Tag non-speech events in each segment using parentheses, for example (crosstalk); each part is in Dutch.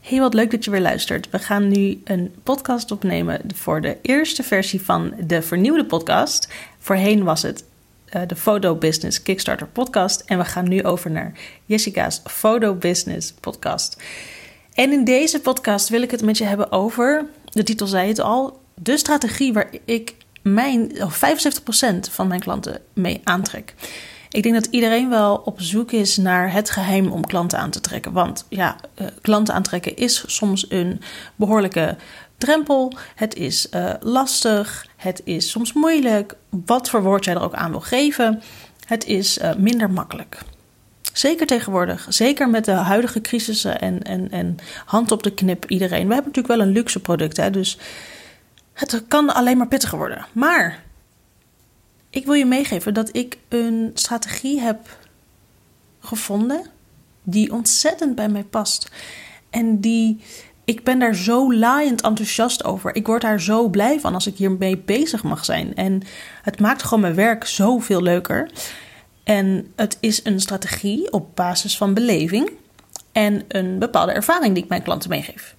Hey, wat leuk dat je weer luistert. We gaan nu een podcast opnemen voor de eerste versie van de vernieuwde podcast. Voorheen was het uh, de Photo Business Kickstarter podcast. En we gaan nu over naar Jessica's Photo Business podcast. En in deze podcast wil ik het met je hebben over, de titel zei het al, de strategie waar ik mijn, 75% van mijn klanten mee aantrek. Ik denk dat iedereen wel op zoek is naar het geheim om klanten aan te trekken. Want ja, uh, klanten aantrekken is soms een behoorlijke drempel. Het is uh, lastig. Het is soms moeilijk. Wat voor woord jij er ook aan wil geven. Het is uh, minder makkelijk. Zeker tegenwoordig, zeker met de huidige crisissen en, en, en hand op de knip iedereen. We hebben natuurlijk wel een luxe product, hè, dus het kan alleen maar pittiger worden. Maar ik wil je meegeven dat ik een strategie heb gevonden die ontzettend bij mij past. En die, ik ben daar zo laaiend enthousiast over. Ik word daar zo blij van als ik hiermee bezig mag zijn. En het maakt gewoon mijn werk zoveel leuker. En het is een strategie op basis van beleving en een bepaalde ervaring die ik mijn klanten meegeef.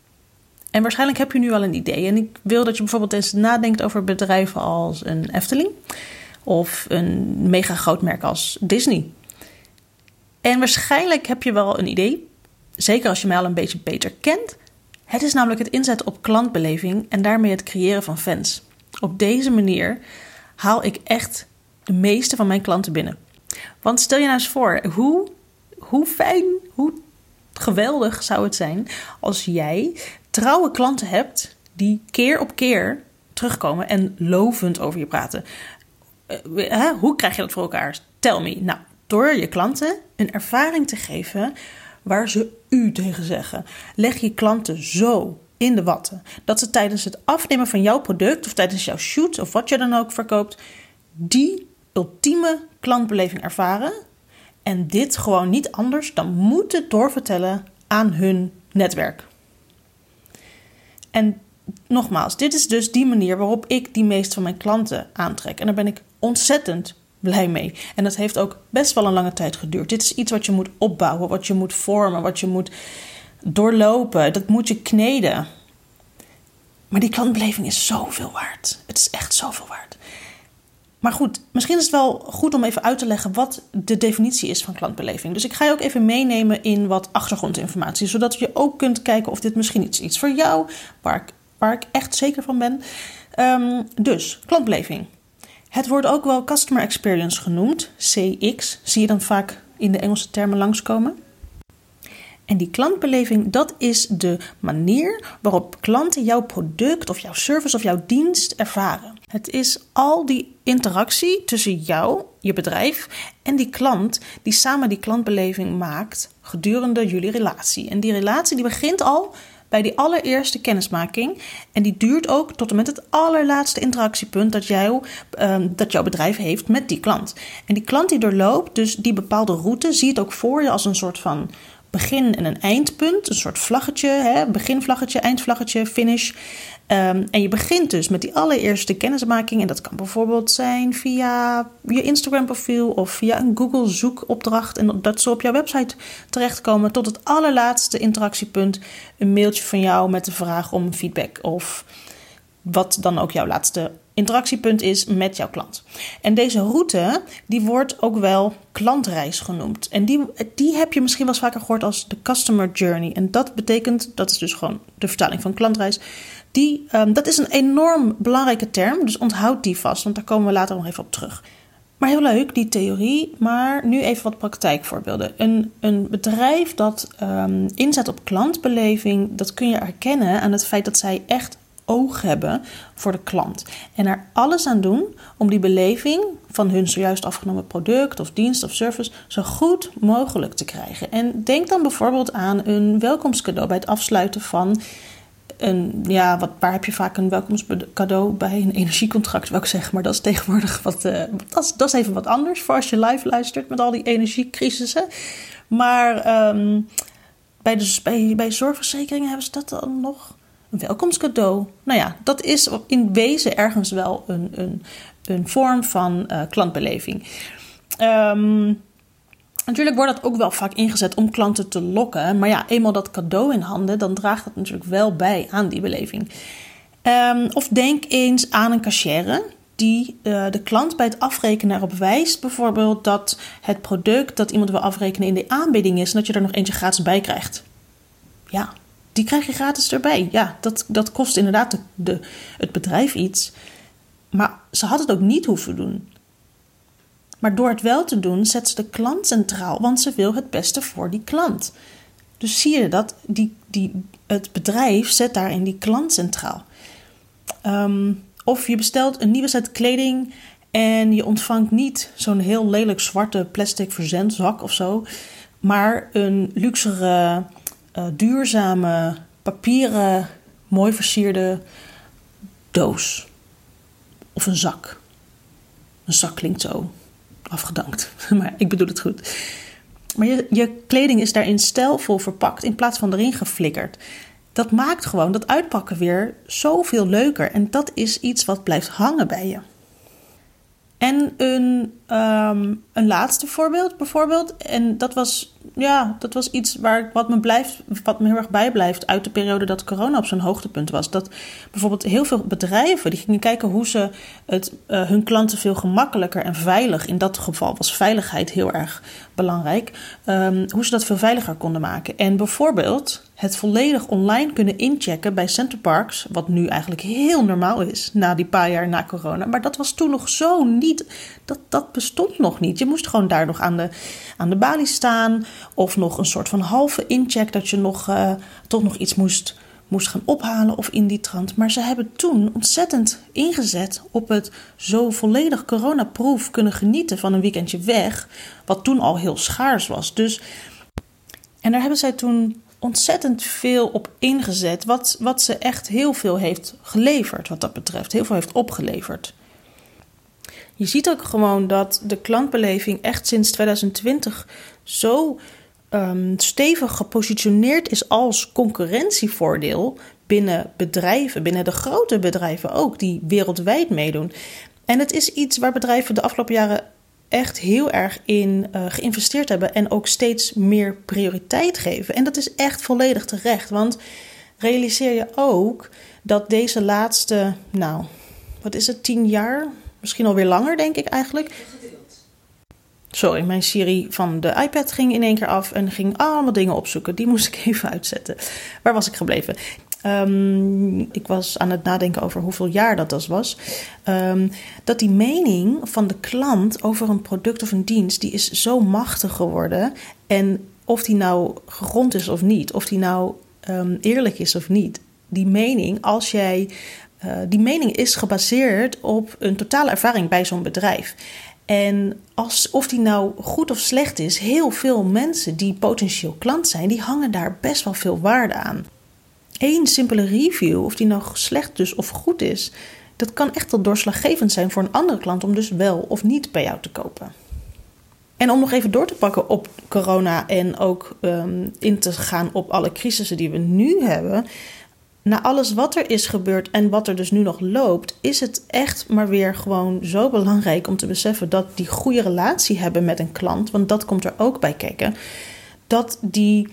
En waarschijnlijk heb je nu al een idee. En ik wil dat je bijvoorbeeld eens nadenkt over bedrijven als een Efteling of een mega groot merk als Disney. En waarschijnlijk heb je wel een idee, zeker als je mij al een beetje beter kent. Het is namelijk het inzetten op klantbeleving en daarmee het creëren van fans. Op deze manier haal ik echt de meeste van mijn klanten binnen. Want stel je nou eens voor, hoe, hoe fijn, hoe geweldig zou het zijn als jij trouwe klanten hebt die keer op keer terugkomen en lovend over je praten. Uh, hoe krijg je dat voor elkaar? Tell me. Nou, door je klanten een ervaring te geven waar ze u tegen zeggen. Leg je klanten zo in de watten dat ze tijdens het afnemen van jouw product of tijdens jouw shoot of wat je dan ook verkoopt, die ultieme klantbeleving ervaren. En dit gewoon niet anders dan moeten doorvertellen aan hun netwerk. En nogmaals, dit is dus die manier waarop ik die meeste van mijn klanten aantrek. En daar ben ik ontzettend blij mee. En dat heeft ook best wel een lange tijd geduurd. Dit is iets wat je moet opbouwen, wat je moet vormen, wat je moet doorlopen. Dat moet je kneden. Maar die klantbeleving is zoveel waard. Het is echt zoveel waard. Maar goed, misschien is het wel goed om even uit te leggen wat de definitie is van klantbeleving. Dus ik ga je ook even meenemen in wat achtergrondinformatie, zodat je ook kunt kijken of dit misschien iets is voor jou, waar ik, waar ik echt zeker van ben. Um, dus, klantbeleving. Het wordt ook wel Customer Experience genoemd, CX. Zie je dan vaak in de Engelse termen langskomen. En die klantbeleving, dat is de manier waarop klanten jouw product of jouw service of jouw dienst ervaren. Het is al die interactie tussen jou, je bedrijf en die klant die samen die klantbeleving maakt gedurende jullie relatie. En die relatie die begint al bij die allereerste kennismaking. En die duurt ook tot en met het allerlaatste interactiepunt dat, jou, ehm, dat jouw bedrijf heeft met die klant. En die klant die doorloopt, dus die bepaalde route, zie het ook voor je als een soort van begin- en een eindpunt. Een soort vlaggetje, hè? beginvlaggetje, eindvlaggetje, finish. Um, en je begint dus met die allereerste kennismaking. En dat kan bijvoorbeeld zijn via je Instagram-profiel of via een Google-zoekopdracht. En dat ze op jouw website terechtkomen. Tot het allerlaatste interactiepunt. Een mailtje van jou met de vraag om feedback. Of wat dan ook jouw laatste interactiepunt is met jouw klant. En deze route, die wordt ook wel klantreis genoemd. En die, die heb je misschien wel eens vaker gehoord als de customer journey. En dat betekent, dat is dus gewoon de vertaling van klantreis. Die, um, dat is een enorm belangrijke term, dus onthoud die vast, want daar komen we later nog even op terug. Maar heel leuk, die theorie. Maar nu even wat praktijkvoorbeelden. Een, een bedrijf dat um, inzet op klantbeleving, dat kun je erkennen aan het feit dat zij echt oog hebben voor de klant. En er alles aan doen om die beleving van hun zojuist afgenomen product of dienst of service zo goed mogelijk te krijgen. En denk dan bijvoorbeeld aan een welkomstcadeau bij het afsluiten van een, ja, wat, waar heb je vaak een welkomstcadeau bij een energiecontract, wil ik. Maar dat is tegenwoordig wat, uh, dat, is, dat is even wat anders voor als je live luistert met al die energiecrisissen. Maar um, bij, de, bij, bij zorgverzekeringen hebben ze dat dan nog. Een welkomstcadeau. Nou ja, dat is in wezen ergens wel een, een, een vorm van uh, klantbeleving. Um, Natuurlijk wordt dat ook wel vaak ingezet om klanten te lokken. Maar ja, eenmaal dat cadeau in handen, dan draagt dat natuurlijk wel bij aan die beleving. Ehm, of denk eens aan een cashier die uh, de klant bij het afrekenen erop wijst, bijvoorbeeld dat het product dat iemand wil afrekenen in de aanbieding is en dat je er nog eentje gratis bij krijgt. Ja, die krijg je gratis erbij. Ja, dat, dat kost inderdaad de, het bedrijf iets. Maar ze had het ook niet hoeven doen. Maar door het wel te doen, zet ze de klant centraal, want ze wil het beste voor die klant. Dus zie je dat die, die, het bedrijf zet daarin die klant centraal. Um, of je bestelt een nieuwe set kleding en je ontvangt niet zo'n heel lelijk zwarte plastic verzendzak of zo, maar een luxere, uh, duurzame, papieren, mooi versierde doos. Of een zak. Een zak klinkt zo afgedankt, (laughs) maar ik bedoel het goed. Maar je, je kleding is daarin stijlvol verpakt in plaats van erin geflikkerd dat maakt gewoon dat uitpakken weer zoveel leuker. En dat is iets wat blijft hangen bij je. En een, ehm, een laatste voorbeeld, bijvoorbeeld. En dat was, ja, dat was iets waar, wat, me blijft, wat me heel erg bijblijft uit de periode dat corona op zijn hoogtepunt was. Dat bijvoorbeeld heel veel bedrijven die gingen kijken hoe ze het, uh, hun klanten veel gemakkelijker en veilig, in dat geval was veiligheid heel erg belangrijk, um, hoe ze dat veel veiliger konden maken. En bijvoorbeeld het volledig online kunnen inchecken bij Centerparks, wat nu eigenlijk heel normaal is na die paar jaar na corona. Maar dat was toen nog zo niet, dat, dat bestond nog niet. Je moest gewoon daar nog aan de, aan de balie staan of nog een soort van halve incheck dat je nog, uh, toch nog iets moest, moest gaan ophalen of in die trant. Maar ze hebben toen ontzettend ingezet op het zo volledig coronaproof kunnen genieten van een weekendje weg, wat toen al heel schaars was. Dus, en daar hebben zij toen ontzettend veel op ingezet. Wat, wat ze echt heel veel heeft geleverd, wat dat betreft. Heel veel heeft opgeleverd. Je ziet ook gewoon dat de klantbeleving echt sinds 2020 zo um, stevig gepositioneerd is als concurrentievoordeel binnen bedrijven, binnen de grote bedrijven ook, die wereldwijd meedoen. En het is iets waar bedrijven de afgelopen jaren echt heel erg in uh, geïnvesteerd hebben en ook steeds meer prioriteit geven. En dat is echt volledig terecht, want realiseer je ook dat deze laatste, nou, wat is het, tien jaar, misschien alweer langer denk ik eigenlijk. Sorry, mijn Siri van de iPad ging in één keer af en ging allemaal dingen opzoeken. Die moest ik even uitzetten. Waar was ik gebleven? Um, ik was aan het nadenken over hoeveel jaar dat dat was. Um, dat die mening van de klant over een product of een dienst, die is zo machtig geworden. En of die nou gegrond is of niet, of die nou um, eerlijk is of niet. Die mening, als jij. Uh, die mening is gebaseerd op een totale ervaring bij zo'n bedrijf. En als, of die nou goed of slecht is, heel veel mensen die potentieel klant zijn, die hangen daar best wel veel waarde aan één simpele review, of die nou slecht dus of goed is, dat kan echt wel doorslaggevend zijn voor een andere klant om dus wel of niet bij jou te kopen. En om nog even door te pakken op corona en ook um, in te gaan op alle crisissen die we nu hebben. Na alles wat er is gebeurd en wat er dus nu nog loopt, is het echt maar weer gewoon zo belangrijk om te beseffen dat die goede relatie hebben met een klant, want dat komt er ook bij kijken, dat die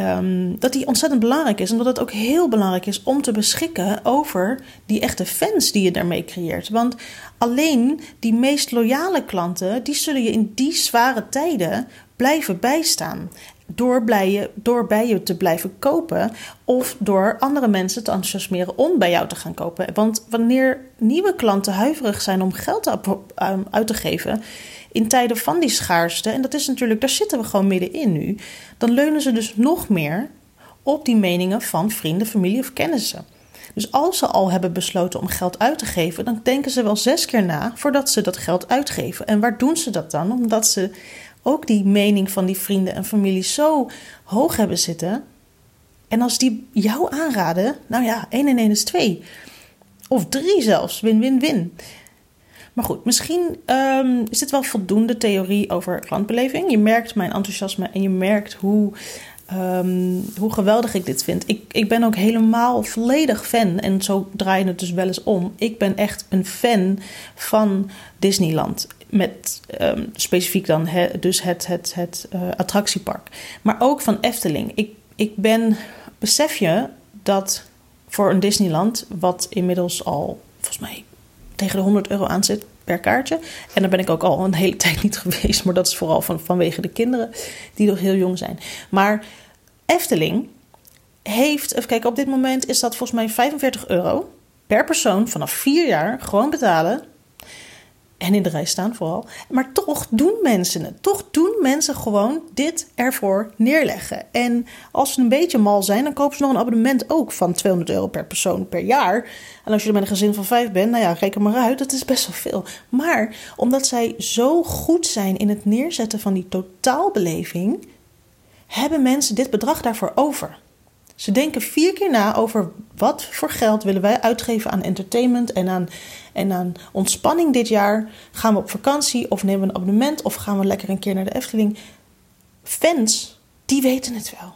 Um, dat die ontzettend belangrijk is. Omdat het ook heel belangrijk is om te beschikken over die echte fans die je daarmee creëert. Want alleen die meest loyale klanten, die zullen je in die zware tijden blijven bijstaan. Door, blij, door bij je te blijven kopen of door andere mensen te enthousiasmeren om bij jou te gaan kopen. Want wanneer nieuwe klanten huiverig zijn om geld uit te geven, in tijden van die schaarste, en dat is natuurlijk, daar zitten we gewoon middenin nu, dan leunen ze dus nog meer op die meningen van vrienden, familie of kennissen. Dus als ze al hebben besloten om geld uit te geven, dan denken ze wel zes keer na voordat ze dat geld uitgeven. En waar doen ze dat dan? Omdat ze ook die mening van die vrienden en familie zo hoog hebben zitten. En als die jou aanraden, nou ja, 1 en 1 is 2. Of 3 zelfs, win-win-win. Maar goed, misschien um, is dit wel voldoende theorie over klantbeleving. Je merkt mijn enthousiasme en je merkt hoe ehm, hoe geweldig ik dit vind. Ik, ik ben ook helemaal volledig fan. En zo draai je het dus wel eens om. Ik ben echt een fan van Disneyland. Met ehm, specifiek dan dus het, het, het uh, attractiepark. Maar ook van Efteling. Ik, ik ben, besef je dat voor een Disneyland, wat inmiddels al volgens mij tegen de 100 euro aan zit per kaartje. En daar ben ik ook al een hele (laughs) tijd niet geweest, maar dat is vooral van, vanwege de kinderen die nog heel jong zijn. Maar Efteling heeft, even kijken, op dit moment is dat volgens mij 45 euro per persoon vanaf vier jaar gewoon betalen en in de rij staan vooral. Maar toch doen mensen het. Toch doen mensen gewoon dit ervoor neerleggen. En als ze een beetje mal zijn, dan kopen ze nog een abonnement ook van 200 euro per persoon per jaar. En als je met een gezin van vijf bent, nou ja, reken maar uit, dat is best wel veel. Maar omdat zij zo goed zijn in het neerzetten van die totaalbeleving, hebben mensen dit bedrag daarvoor over. Ze denken vier keer na over wat voor geld willen wij uitgeven aan entertainment en aan, en aan ontspanning dit jaar. Gaan we op vakantie of nemen we een abonnement of gaan we lekker een keer naar de Efteling? Fans, die weten het wel.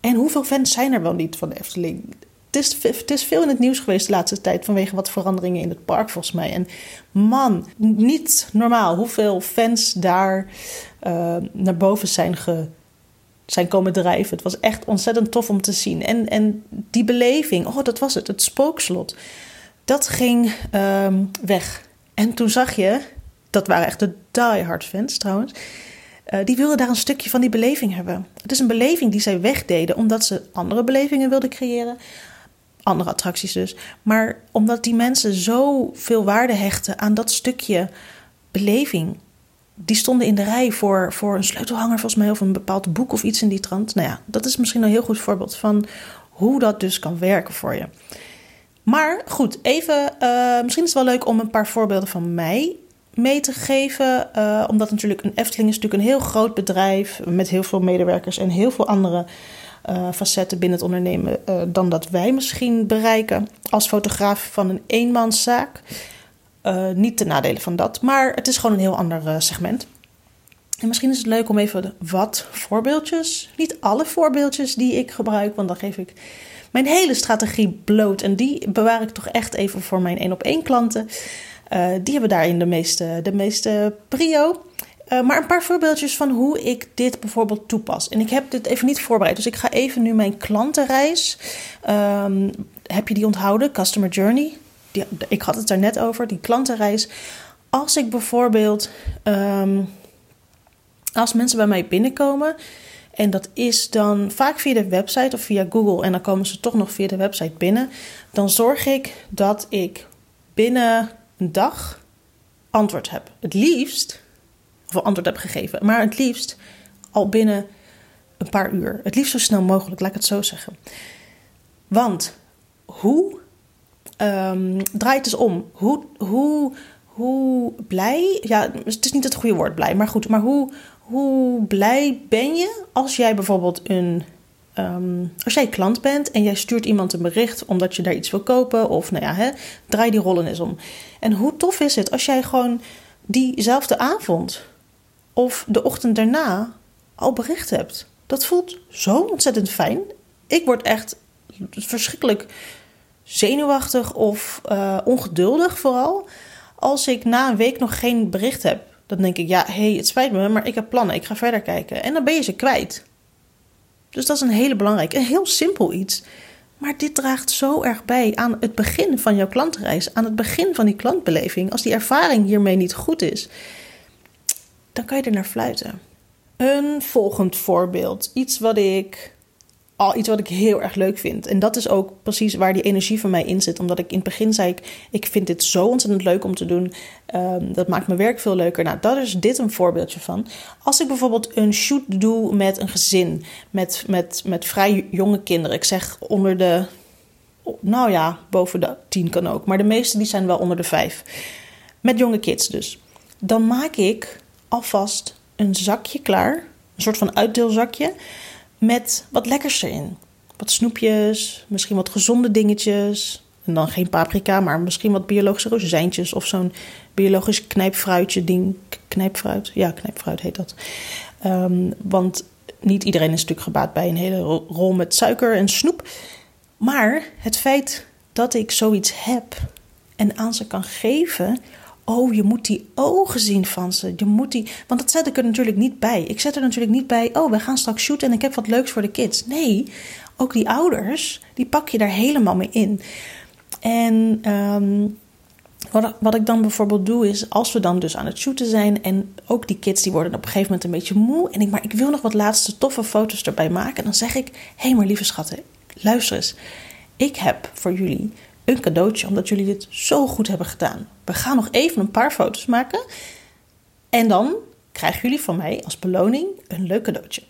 En hoeveel fans zijn er wel niet van de Efteling? Het is, het is veel in het nieuws geweest de laatste tijd vanwege wat veranderingen in het park volgens mij. En man, niet normaal hoeveel fans daar uh, naar boven zijn ge, zijn komen drijven. Het was echt ontzettend tof om te zien. En, en die beleving, oh, dat was het, het spookslot. Dat ging um, weg. En toen zag je, dat waren echt de diehard fans trouwens. Uh, die wilden daar een stukje van die beleving hebben. Het is een beleving die zij wegdeden omdat ze andere belevingen wilden creëren. Andere attracties dus. Maar omdat die mensen zo veel waarde hechten aan dat stukje beleving die stonden in de rij voor, voor een sleutelhanger, volgens mij, of een bepaald boek of iets in die trant. Nou ja, dat is misschien een heel goed voorbeeld van hoe dat dus kan werken voor je. Maar goed, even, uh, misschien is het wel leuk om een paar voorbeelden van mij mee te geven. Uh, omdat natuurlijk een Efteling is natuurlijk een heel groot bedrijf met heel veel medewerkers en heel veel andere uh, facetten binnen het ondernemen dan dat wij misschien bereiken als fotograaf van een eenmanszaak. Uh, niet ten nadele van dat, maar het is gewoon een heel ander uh, segment. En misschien is het leuk om even wat voorbeeldjes, niet alle voorbeeldjes die ik gebruik, want dan geef ik mijn hele strategie bloot. En die bewaar ik toch echt even voor mijn één op één klanten. Uh, die hebben daarin de meeste, de meeste prio. maar een paar voorbeeldjes van hoe ik dit bijvoorbeeld toepas. En ik heb dit even niet voorbereid, dus ik ga even nu mijn klantenreis. Um, heb je die onthouden? Customer Journey die, ik had het er net over, die klantenreis. Als ik bijvoorbeeld, um, als mensen bij mij binnenkomen, en dat is dan vaak via de website of via Google, en dan komen ze toch nog via de website binnen, dan zorg ik dat ik binnen een dag antwoord heb. Het liefst, of antwoord heb gegeven, maar het liefst al binnen een paar uur. Het liefst zo snel mogelijk, laat ik het zo zeggen. Want hoe um, draai het eens om. Hoe, hoe, hoe blij, ja, het is niet het goede woord blij, maar goed, maar hoe, hoe blij ben je als jij bijvoorbeeld een, um, als jij klant bent en jij stuurt iemand een bericht omdat je daar iets wil kopen, of nou ja, hè, draai die rollen eens om. En hoe tof is het als jij gewoon diezelfde avond of de ochtend daarna al bericht hebt? Dat voelt zo ontzettend fijn. Ik word echt verschrikkelijk zenuwachtig of uh, ongeduldig vooral. Als ik na een week nog geen bericht heb, dan denk ik, ja, hé, hey, het spijt me, maar ik heb plannen, ik ga verder kijken. En dan ben je ze kwijt. Dus dat is een hele belangrijke, een heel simpel iets. Maar dit draagt zo erg bij aan het begin van jouw klantreis, aan het begin van die klantbeleving. Als die ervaring hiermee niet goed is, dan kan je er naar fluiten. Een volgend voorbeeld, iets wat ik al iets wat ik heel erg leuk vind. En dat is ook precies waar die energie van mij in zit. Omdat ik in het begin zei, ik, ik vind dit zo ontzettend leuk om te doen. Um, dat maakt mijn werk veel leuker. Nou, dat is dit een voorbeeldje van. Als ik bijvoorbeeld een shoot doe met een gezin, met, met, met vrij jonge kinderen. Ik zeg onder de, nou ja, boven de tien kan ook. Maar de meeste die zijn wel onder de vijf. Met jonge kids dus. Dan maak ik alvast een zakje klaar. Een soort van uitdeelzakje met wat lekkers erin. Wat snoepjes, misschien wat gezonde dingetjes. En dan geen paprika, maar misschien wat biologische rozijntjes of zo'n biologisch knijpfruitje ding. Knijpfruit? Ja, knijpfruit heet dat. Um, want niet iedereen is natuurlijk gebaat bij een hele rol met suiker en snoep. Maar het feit dat ik zoiets heb en aan ze kan geven. Oh, je moet die ogen zien van ze. Je moet die. Want dat zet ik er natuurlijk niet bij. Ik zet er natuurlijk niet bij. Oh, we gaan straks shooten en ik heb wat leuks voor de kids. Nee, ook die ouders, die pak je daar helemaal mee in. En ehm, wat, wat ik dan bijvoorbeeld doe is, als we dan dus aan het shooten zijn en ook die kids die worden op een gegeven moment een beetje moe en ik maar ik wil nog wat laatste toffe foto's erbij maken, dan zeg ik: hé, hey, maar lieve schatten, luister eens, ik heb voor jullie een cadeautje omdat jullie het zo goed hebben gedaan. We gaan nog even een paar foto's maken en dan krijgen jullie van mij als beloning een leuk cadeautje.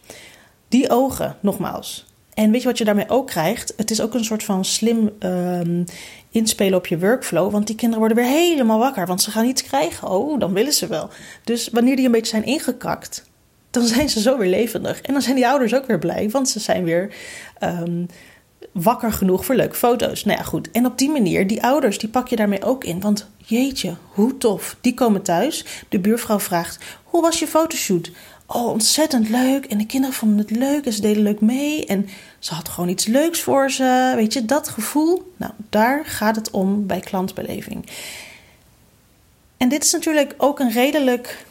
Die ogen, nogmaals, en weet je wat je daarmee ook krijgt? Het is ook een soort van slim ehm, inspelen op je workflow. Want die kinderen worden weer helemaal wakker. Want ze gaan iets krijgen. Oh, dan willen ze wel. Dus wanneer die een beetje zijn ingekakt, dan zijn ze zo weer levendig. En dan zijn die ouders ook weer blij. Want ze zijn weer ehm, wakker genoeg voor leuke foto's. Nou ja, goed. En op die manier, die ouders, die pak je daarmee ook in. Want jeetje, hoe tof. Die komen thuis. De buurvrouw vraagt: Hoe was je fotoshoot? oh, ontzettend leuk. En de kinderen vonden het leuk en ze deden leuk mee. En ze had gewoon iets leuks voor ze. Weet je, dat gevoel. Nou, daar gaat het om bij klantbeleving. En dit is natuurlijk ook een redelijk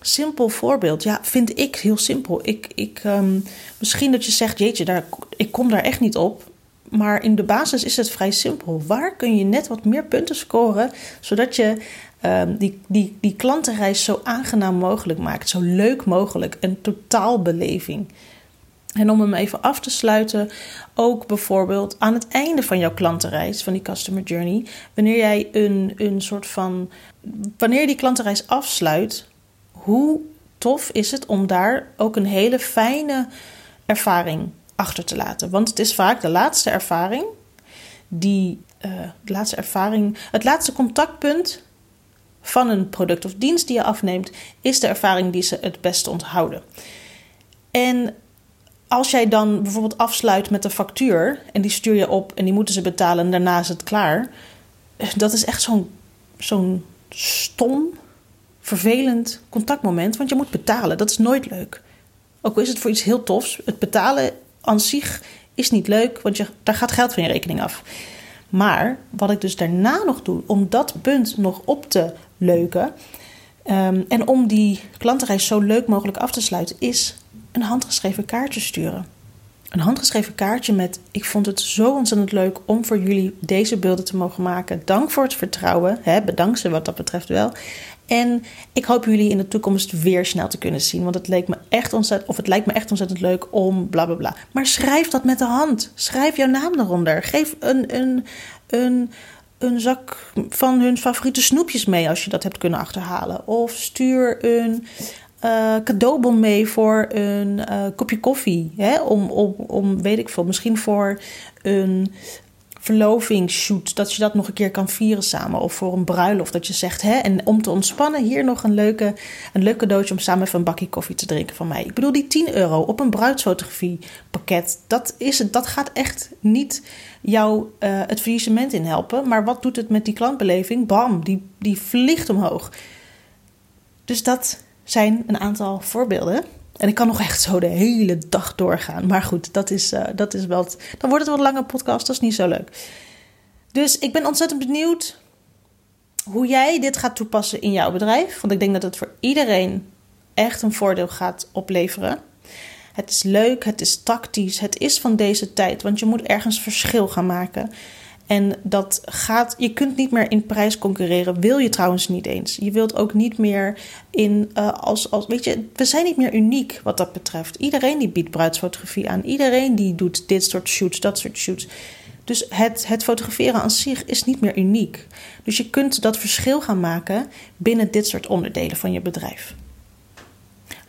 simpel voorbeeld. Ja, vind ik heel simpel. Ik, ik, um, misschien dat je zegt, jeetje, daar, ik kom daar echt niet op. Maar in de basis is het vrij simpel. Waar kun je net wat meer punten scoren, zodat je um, die, die, die klantenreis zo aangenaam mogelijk maakt, zo leuk mogelijk, een totaalbeleving. En om hem even af te sluiten, ook bijvoorbeeld aan het einde van jouw klantenreis, van die customer journey, wanneer jij een, een soort van. Wanneer die klantenreis afsluit, hoe tof is het om daar ook een hele fijne ervaring achter te laten? Want het is vaak de laatste ervaring die. Uh, de laatste ervaring, het laatste contactpunt van een product of dienst die je afneemt, is de ervaring die ze het beste onthouden. En als jij dan bijvoorbeeld afsluit met een factuur en die stuur je op en die moeten ze betalen en daarna is het klaar, dat is echt zo'n zo'n stom, vervelend contactmoment, want je moet betalen. Dat is nooit leuk. Ook al is het voor iets heel tofs, het betalen aan zich is niet leuk, want je, daar gaat geld van je rekening af. Maar wat ik dus daarna nog doe, om dat punt nog op te leuke. Um, en om die klantenreis zo leuk mogelijk af te sluiten, is een handgeschreven kaartje sturen. Een handgeschreven kaartje met: Ik vond het zo ontzettend leuk om voor jullie deze beelden te mogen maken. Dank voor het vertrouwen. Hè, bedank ze wat dat betreft wel. En ik hoop jullie in de toekomst weer snel te kunnen zien. Want het leek me echt ontzettend, of het lijkt me echt ontzettend leuk om bla bla bla. Maar schrijf dat met de hand. Schrijf jouw naam eronder. Geef een, een, een een zak van hun favoriete snoepjes mee als je dat hebt kunnen achterhalen. Of stuur een uh, cadeaubon mee voor een uh, kopje koffie. Hè? Om, om, om, weet ik veel, misschien voor een verlovingsshoot. Dat je dat nog een keer kan vieren samen. Of voor een bruiloft. Dat je zegt, hè, en om te ontspannen, hier nog een, leuke, een leuk cadeautje om samen even een bakje koffie te drinken van mij. Ik bedoel, die 10 euro op een bruidsfotografiepakket. Dat, is het, dat gaat echt niet jou uh, het faillissement in helpen. Maar wat doet het met die klantbeleving? Bam, die, die vliegt omhoog. Dus dat zijn een aantal voorbeelden. En ik kan nog echt zo de hele dag doorgaan. Maar goed, dat is, uh, dat is wel. Dan wordt het wat lange podcast, dat is niet zo leuk. Dus ik ben ontzettend benieuwd hoe jij dit gaat toepassen in jouw bedrijf. Want ik denk dat het voor iedereen echt een voordeel gaat opleveren. Het is leuk, het is tactisch, het is van deze tijd, want je moet ergens verschil gaan maken. En dat gaat, je kunt niet meer in prijs concurreren. Wil je trouwens niet eens. Je wilt ook niet meer in uh, als, als. Weet je, we zijn niet meer uniek wat dat betreft. Iedereen die biedt bruidsfotografie aan. Iedereen die doet dit soort shoots, dat soort shoots. Dus het, het fotograferen aan zich is niet meer uniek. Dus je kunt dat verschil gaan maken binnen dit soort onderdelen van je bedrijf.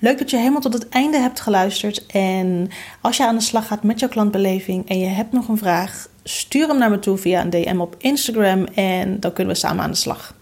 Leuk dat je helemaal tot het einde hebt geluisterd. En als je aan de slag gaat met jouw klantbeleving en je hebt nog een vraag, stuur hem naar me toe via een DM op Instagram en dan kunnen we samen aan de slag.